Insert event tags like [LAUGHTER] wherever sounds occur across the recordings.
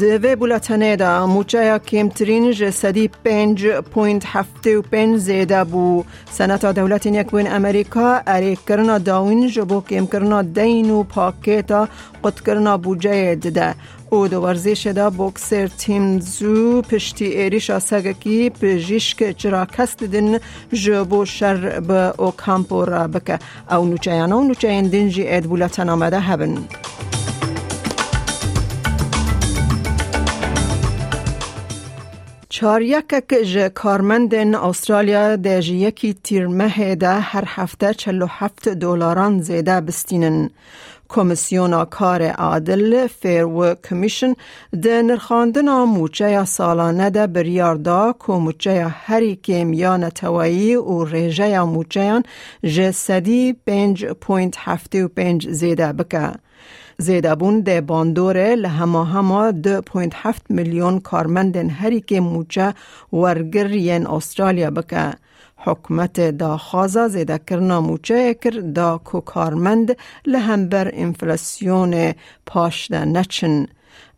دوی بولتنه دا موچه کمترین جسدی پنج پوینت هفته و پنج زیده بو. سنتا دولت یک بین امریکا اری کرنا داوین جبو کم کرنا دین و پاکیتا قد کرنا بوجه دده. او دو ورزش دا بوکسر تیم زو پشتی ایریش سگکی پجیشک چرا کست دن جبو شر به او کامپو را بکه. او نوچه یانا و نوچه دنجی اید بولتن آمده هبن. چاریکک ج کارمندن استرالیا ده یکی تیرمه ده هر هفته چلو هفت دلاران زیده بستینن. کمیسیون کار عادل فیر و کمیشن ده نرخاندن موچه سالانه ده بریار دا که موچه هری کیمیا نتوایی و ریجه موچه ج سدی پنج پوینت هفته و پنج زیده بکه. زیدابون ده باندوره لهما هما 2.7 میلیون کارمندن هری که موچه ورگر ین استرالیا بکه. حکمت دا خوازا زیده کرنا موچه کر دا کو کارمند لهمبر انفلاسیون پاش ده نچن.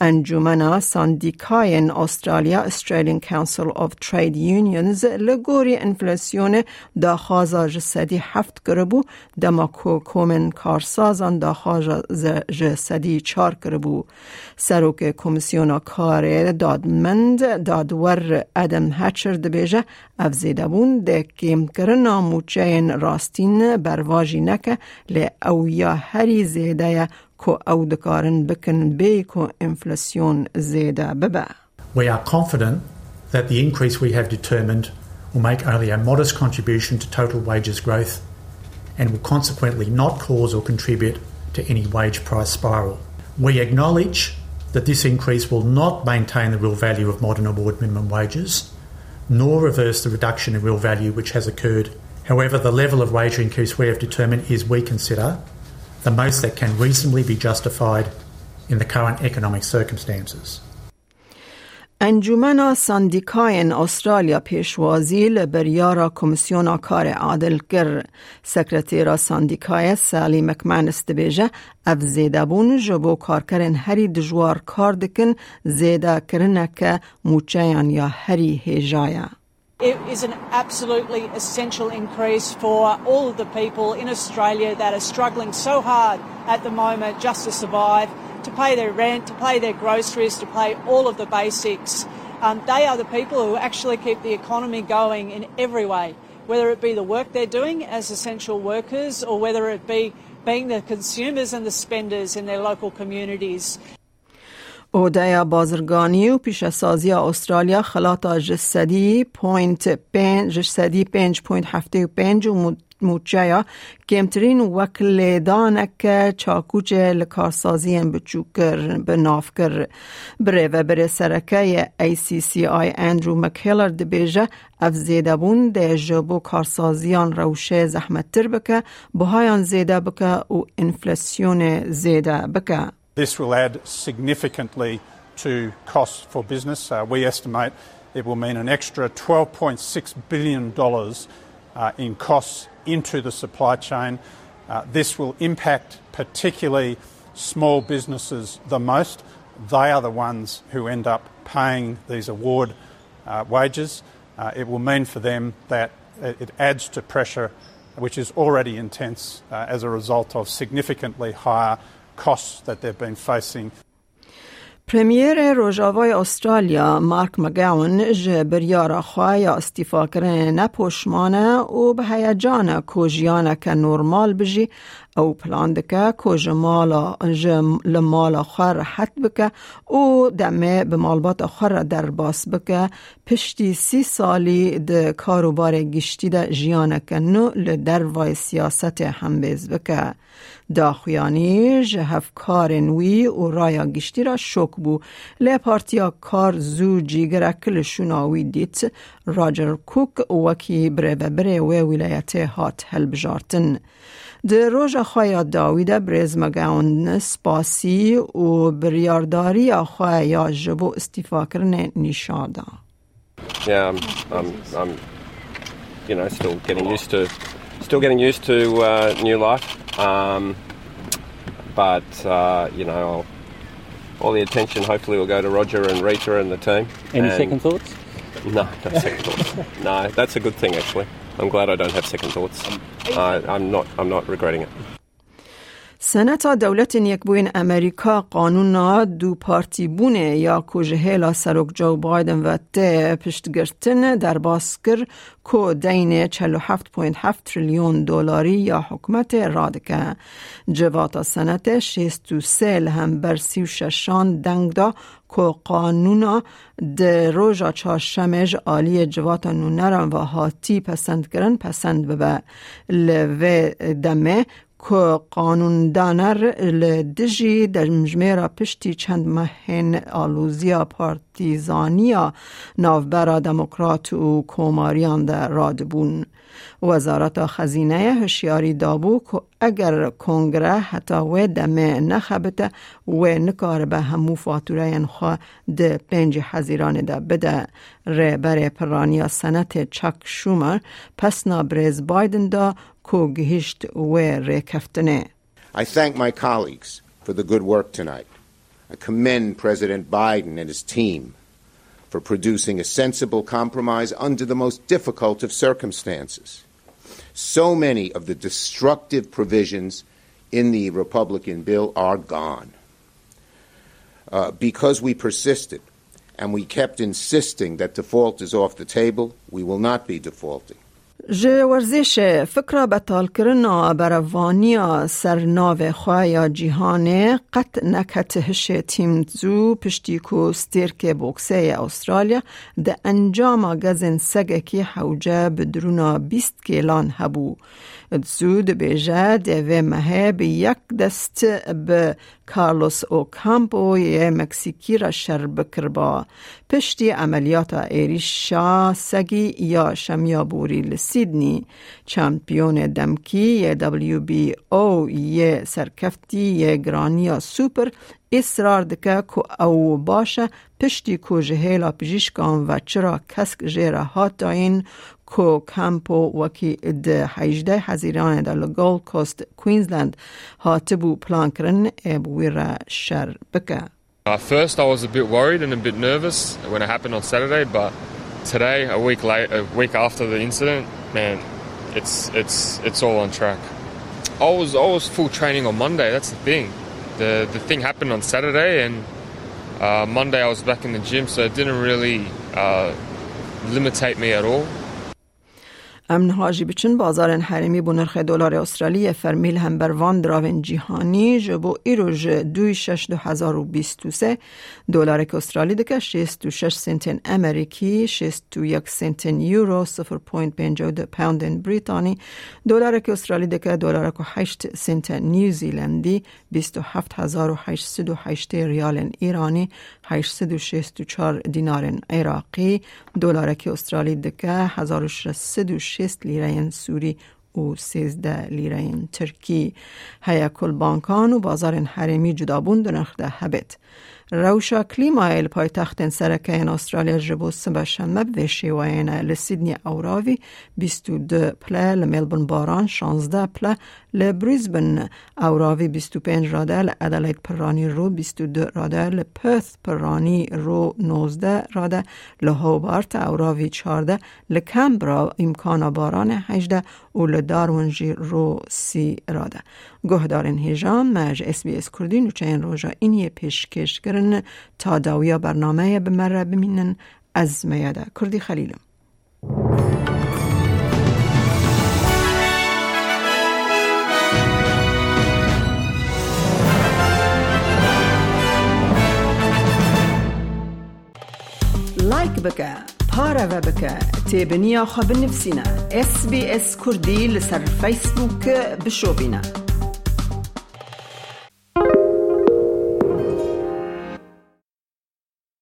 انجمن ساندیکاین استرالیا استرالیان کانسل of ترید یونینز لگوری انفلاسیون دا خازا جسدی هفت گربو دما کو کومن کارسازان دا خازا جسدی چار گربو. سروک کمیسیون کار دادمند دادور ادم هچر دبیجه افزیده بون ده کم کرنا موچین راستین برواجی نکه لی او یا هری زیده کو او دکارن بکن بی کو انفلاسیون زیده ببه. We are confident that the increase we have determined will make only a modest contribution to total wages growth and will consequently not cause or contribute to any wage price spiral. We acknowledge that this increase will not maintain the real value of modern award minimum wages, nor reverse the reduction in real value which has occurred. However, the level of wage increase we have determined is, we consider, the most that can reasonably be justified in the current economic circumstances. انجمن ساندیکاین استرالیا پیشوازی لبریارا کمیسیون کار عادل کر سکرتیرا ساندیکای سالی مکمنس دبیجه اف زیده بون جبو کارکرن هری دجوار کار دکن زیده کرنه که موچیان یا هری هیجایا. It is an absolutely essential increase for all of the people in Australia that are struggling so hard at the moment just to survive, to pay their rent, to pay their groceries, to pay all of the basics. Um, they are the people who actually keep the economy going in every way, whether it be the work they're doing as essential workers or whether it be being the consumers and the spenders in their local communities. اودیا بازرگانی و پیش سازی استرالیا خلاطا جسدی پوینت پنج جسدی پنج پوینت هفته و پنج و موچیا کمترین وکل دانک چاکوچ لکارسازی بچوکر بنافکر بره و بره سرکه ای سی سی آی اندرو مکهلر دبیجه اف زیده بون ده جبو کارسازیان روشه زحمت تر بکه بهایان زیده بکه و انفلاسیون زیده بکه. This will add significantly to costs for business. Uh, we estimate it will mean an extra $12.6 billion uh, in costs into the supply chain. Uh, this will impact particularly small businesses the most. They are the ones who end up paying these award uh, wages. Uh, it will mean for them that it adds to pressure, which is already intense uh, as a result of significantly higher costs that they've been facing. پریمیر روژاوای استرالیا مارک مگاون جه بریارا خواه استیفا کرن نپوشمانه و به هیجان کوژیانه که نورمال بجی او پلان دکه که جمالا لمالا خور حت بکه او دمه به مالبات خور در باس بکه. پشتی سی سالی ده کاروبار گشتی ده جیانه که نو لدر وای سیاست هم بیز بکه. دا خویانی جهف کار نوی و رایا گشتی را شک بو لی پارتیا کار زو جیگر کل شناوی دیت راجر کوک وکی بره بره و ولایت هات هل بجارتن در روژ خواه داویده بریز مگاون سپاسی و بریارداری خواه یا جبو استیفا کرن نشاده. Yeah, I'm, I'm, I'm, you know, still getting used to, still getting used to uh, new life. Um, but uh, you know, I'll, all the attention hopefully will go to Roger and Rita and the team. Any And- second thoughts? No, no second thoughts. [LAUGHS] no, that's a good thing actually. I'm glad I don't have second thoughts. Um, I, I'm not. I'm not regretting it. سنتا دولت یک بوین امریکا قانون دو پارتی بونه یا کوجهیلا سروک جو بایدن و ته پشتگرتن در باسکر کو دین 47.7 تریلیون دلاری یا حکمت رادکه جواتا سنت 63 هم بر 36 دنگ دا کو قانونا د روژا چهارشمج آلی جواتا نونران و هاتی پسند کرن پسند ببه. لوه دمه که قانون دانر لدجی در مجموعه پشتی چند مهن آلوزیا پارتیزانیا ناوبرا دموکرات و کوماریان در رادبون وزارت خزینه هشیاری دابو که اگر کنگره حتی و دمه نخبته و نکار به همو فاتوره خواه ده پنج حزیران ده بده. ره بر پرانیا سنت چک شومر پس نابرز بایدن دا کو گهشت و ره کفتنه I thank my colleagues for the good work tonight. I commend President Biden and his team for producing a sensible compromise under the most difficult of circumstances. So many of the destructive provisions in the Republican bill are gone. Uh, because we persisted and we kept insisting that default is off the table, we will not be defaulting. جه ورزش فکر بطال کرنا بروانیا سرناو خواه جیهانه قط نکت هش تیم زو پشتی کو ستیرک بوکسه استرالیا ده انجام گزن سگه کی حوجه بدرونا بیست کیلان هبو زود بیجه ده مهه به یک دست به کارلوس اوکامپو یه مکسیکی را شر بکر با پشتی عملیات ایریشا سگی یا شمیابوری لسیدنی چمپیون دمکی یه دبلیو بی او یه سرکفتی یه گرانیا سوپر اصرار دکه که او باشه پشتی که جهیلا پجیشکان و چرا کسک جیره هات داین کو کمپو وکی ده حیجده حزیران ده لگول کوست کوینزلند هاتبو پلان کرن ابویر شر بکه At first, I was a bit worried and a bit nervous when it happened on Saturday, but today, a week late, a week after the incident, man, it's it's it's all on track. I was I was full training on Monday. That's the thing. The the thing happened on Saturday, and uh, Monday I was back in the gym, so it didn't really uh, limitate me at all. امن هاجی بچن بازار حرمی بو نرخ دلار استرالی فرمیل هم بر وان دراون جیهانی جبو ایروژ دوی شش دو هزار و بیست و سه. دلار استرالی دکه شیست و شش سنتن امریکی شیست و یک سنتن یورو صفر پوینت پنج و دو پوندن بریتانی. دلار استرالی دکه دلار که هشت سنتن نیوزیلندی بیست و هفت هزار و هشت و هشت ریال ایرانی هشت و شیست و چار دینار عراقی دلار استرالی دکه هزار و و شست لیره سوری و سیزده لیره ترکی. هیا کل بانکان و بازار حرمی جدابون دو نرخ ده هبت. روشا کلیمایل پای تخت سرکه این استرالیا جبو سبا شنبه به شیوین لسیدنی اوراوی 22 پله لملبون باران 16 پله لبریزبن اوراوی 25 راده لعدلید پرانی رو 22 راده لپرث پرانی رو 19 راده لهوبارت اوراوی 14 لکمبرا امکان باران 18 و لدارونجی رو 30 راده گهدارن هیجام مج اس بی اس کردی نوچه این روژا اینی پیشکش کرن تا داویا برنامه بمره بمینن از میاده. کردی خلیلم. لایک بکه پاره و بکه تیبنیا خو بنفسینا اس بی اس